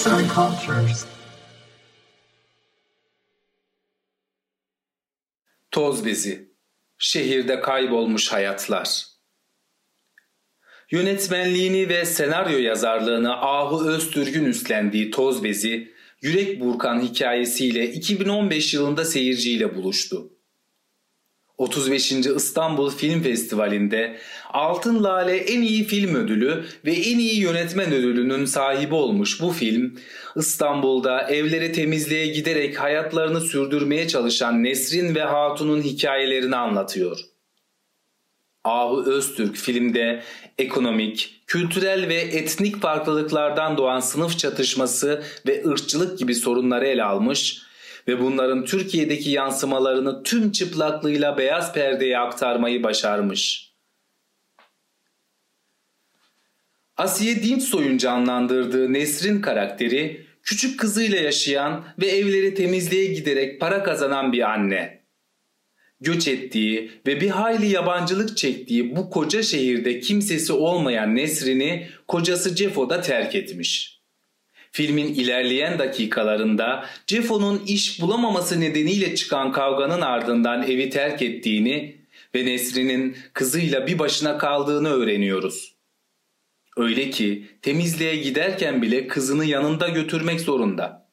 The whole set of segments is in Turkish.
Arts and Cultures. Toz bezi. Şehirde kaybolmuş hayatlar. Yönetmenliğini ve senaryo yazarlığını Ahu Öztürk'ün üstlendiği Toz Bezi, Yürek Burkan hikayesiyle 2015 yılında seyirciyle buluştu. 35. İstanbul Film Festivali'nde Altın Lale en iyi film ödülü ve en iyi yönetmen ödülünün sahibi olmuş bu film, İstanbul'da evleri temizliğe giderek hayatlarını sürdürmeye çalışan Nesrin ve Hatun'un hikayelerini anlatıyor. Ahu Öztürk filmde ekonomik, kültürel ve etnik farklılıklardan doğan sınıf çatışması ve ırkçılık gibi sorunları ele almış ve bunların Türkiye'deki yansımalarını tüm çıplaklığıyla beyaz perdeye aktarmayı başarmış. Asiye Dinçsoy'un canlandırdığı Nesrin karakteri küçük kızıyla yaşayan ve evleri temizliğe giderek para kazanan bir anne. Göç ettiği ve bir hayli yabancılık çektiği bu koca şehirde kimsesi olmayan Nesrin'i kocası Cefo da terk etmiş. Filmin ilerleyen dakikalarında Cefo'nun iş bulamaması nedeniyle çıkan kavganın ardından evi terk ettiğini ve Nesrin'in kızıyla bir başına kaldığını öğreniyoruz. Öyle ki temizliğe giderken bile kızını yanında götürmek zorunda.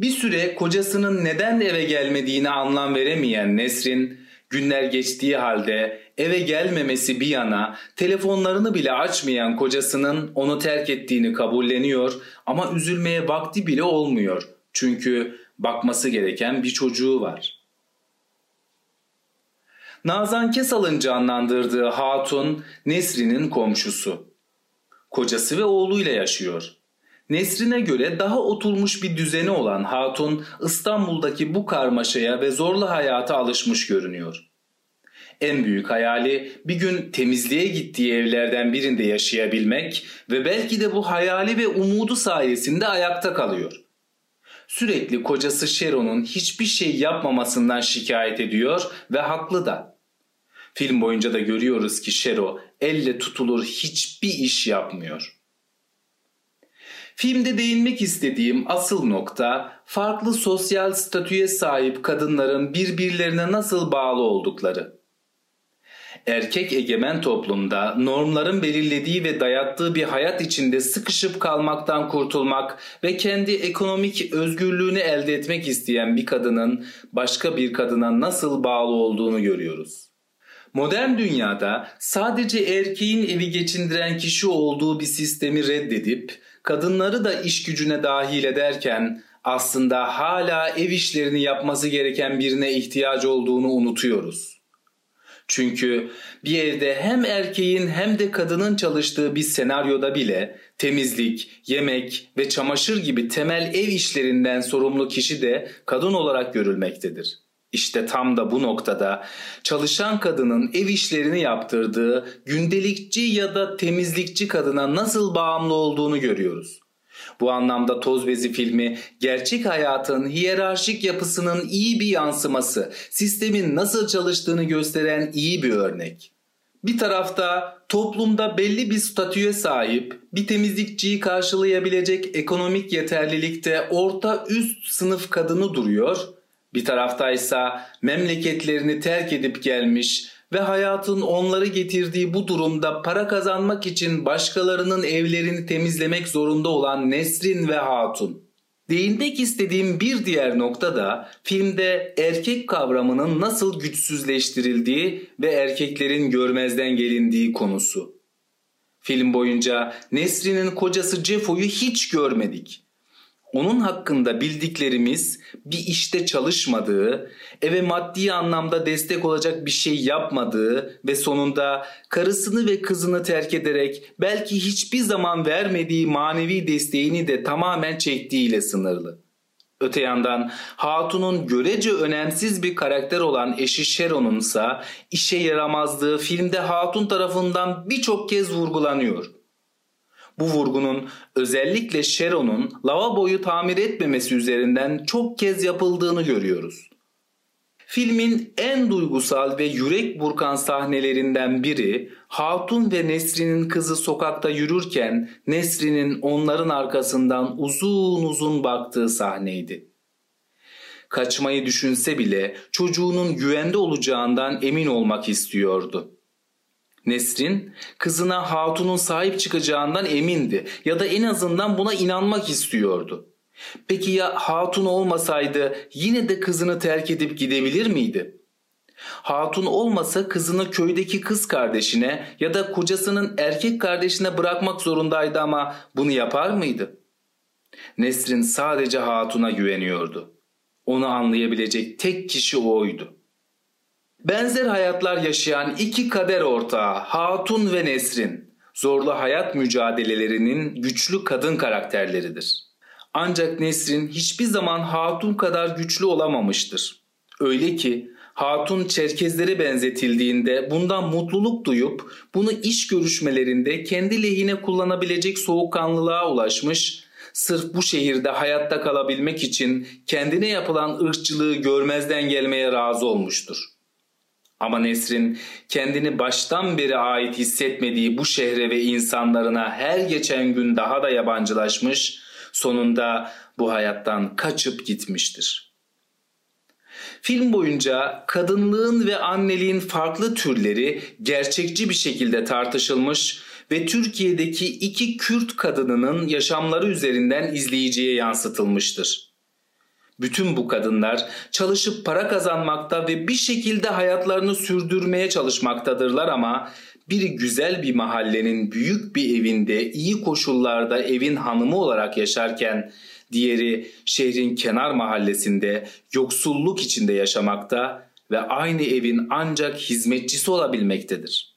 Bir süre kocasının neden eve gelmediğine anlam veremeyen Nesrin Günler geçtiği halde eve gelmemesi bir yana telefonlarını bile açmayan kocasının onu terk ettiğini kabulleniyor ama üzülmeye vakti bile olmuyor. Çünkü bakması gereken bir çocuğu var. Nazan Kesal'ın canlandırdığı Hatun Nesrin'in komşusu. Kocası ve oğluyla yaşıyor. Nesrine göre daha oturmuş bir düzeni olan Hatun İstanbul'daki bu karmaşaya ve zorlu hayata alışmış görünüyor. En büyük hayali bir gün temizliğe gittiği evlerden birinde yaşayabilmek ve belki de bu hayali ve umudu sayesinde ayakta kalıyor. Sürekli kocası Sharon'un hiçbir şey yapmamasından şikayet ediyor ve haklı da. Film boyunca da görüyoruz ki Shero elle tutulur hiçbir iş yapmıyor. Filmde değinmek istediğim asıl nokta farklı sosyal statüye sahip kadınların birbirlerine nasıl bağlı oldukları. Erkek egemen toplumda normların belirlediği ve dayattığı bir hayat içinde sıkışıp kalmaktan kurtulmak ve kendi ekonomik özgürlüğünü elde etmek isteyen bir kadının başka bir kadına nasıl bağlı olduğunu görüyoruz. Modern dünyada sadece erkeğin evi geçindiren kişi olduğu bir sistemi reddedip kadınları da iş gücüne dahil ederken aslında hala ev işlerini yapması gereken birine ihtiyaç olduğunu unutuyoruz. Çünkü bir evde hem erkeğin hem de kadının çalıştığı bir senaryoda bile temizlik, yemek ve çamaşır gibi temel ev işlerinden sorumlu kişi de kadın olarak görülmektedir. İşte tam da bu noktada çalışan kadının ev işlerini yaptırdığı gündelikçi ya da temizlikçi kadına nasıl bağımlı olduğunu görüyoruz. Bu anlamda Toz Bezi filmi gerçek hayatın hiyerarşik yapısının iyi bir yansıması, sistemin nasıl çalıştığını gösteren iyi bir örnek. Bir tarafta toplumda belli bir statüye sahip, bir temizlikçiyi karşılayabilecek ekonomik yeterlilikte orta üst sınıf kadını duruyor bir taraftaysa memleketlerini terk edip gelmiş ve hayatın onları getirdiği bu durumda para kazanmak için başkalarının evlerini temizlemek zorunda olan Nesrin ve Hatun. Değinmek istediğim bir diğer nokta da filmde erkek kavramının nasıl güçsüzleştirildiği ve erkeklerin görmezden gelindiği konusu. Film boyunca Nesrin'in kocası Cefo'yu hiç görmedik onun hakkında bildiklerimiz bir işte çalışmadığı, eve maddi anlamda destek olacak bir şey yapmadığı ve sonunda karısını ve kızını terk ederek belki hiçbir zaman vermediği manevi desteğini de tamamen çektiğiyle sınırlı. Öte yandan Hatun'un görece önemsiz bir karakter olan eşi Sharon'un ise işe yaramazlığı filmde Hatun tarafından birçok kez vurgulanıyor. Bu vurgunun özellikle Sharon'un lavaboyu tamir etmemesi üzerinden çok kez yapıldığını görüyoruz. Filmin en duygusal ve yürek burkan sahnelerinden biri Hatun ve Nesrin'in kızı sokakta yürürken Nesrin'in onların arkasından uzun uzun baktığı sahneydi. Kaçmayı düşünse bile çocuğunun güvende olacağından emin olmak istiyordu. Nesrin kızına Hatun'un sahip çıkacağından emindi ya da en azından buna inanmak istiyordu. Peki ya Hatun olmasaydı yine de kızını terk edip gidebilir miydi? Hatun olmasa kızını köydeki kız kardeşine ya da kocasının erkek kardeşine bırakmak zorundaydı ama bunu yapar mıydı? Nesrin sadece Hatun'a güveniyordu. Onu anlayabilecek tek kişi oydu. Benzer hayatlar yaşayan iki kader ortağı Hatun ve Nesrin zorlu hayat mücadelelerinin güçlü kadın karakterleridir. Ancak Nesrin hiçbir zaman Hatun kadar güçlü olamamıştır. Öyle ki Hatun Çerkezlere benzetildiğinde bundan mutluluk duyup bunu iş görüşmelerinde kendi lehine kullanabilecek soğukkanlılığa ulaşmış, sırf bu şehirde hayatta kalabilmek için kendine yapılan ırkçılığı görmezden gelmeye razı olmuştur. Ama Nesrin kendini baştan beri ait hissetmediği bu şehre ve insanlarına her geçen gün daha da yabancılaşmış, sonunda bu hayattan kaçıp gitmiştir. Film boyunca kadınlığın ve anneliğin farklı türleri gerçekçi bir şekilde tartışılmış ve Türkiye'deki iki Kürt kadınının yaşamları üzerinden izleyiciye yansıtılmıştır. Bütün bu kadınlar çalışıp para kazanmakta ve bir şekilde hayatlarını sürdürmeye çalışmaktadırlar ama biri güzel bir mahallenin büyük bir evinde iyi koşullarda evin hanımı olarak yaşarken diğeri şehrin kenar mahallesinde yoksulluk içinde yaşamakta ve aynı evin ancak hizmetçisi olabilmektedir.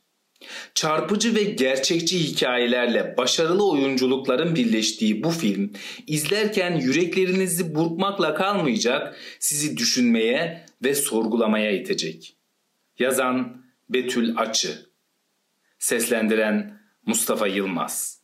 Çarpıcı ve gerçekçi hikayelerle başarılı oyunculukların birleştiği bu film izlerken yüreklerinizi burkmakla kalmayacak, sizi düşünmeye ve sorgulamaya itecek. Yazan Betül Açı Seslendiren Mustafa Yılmaz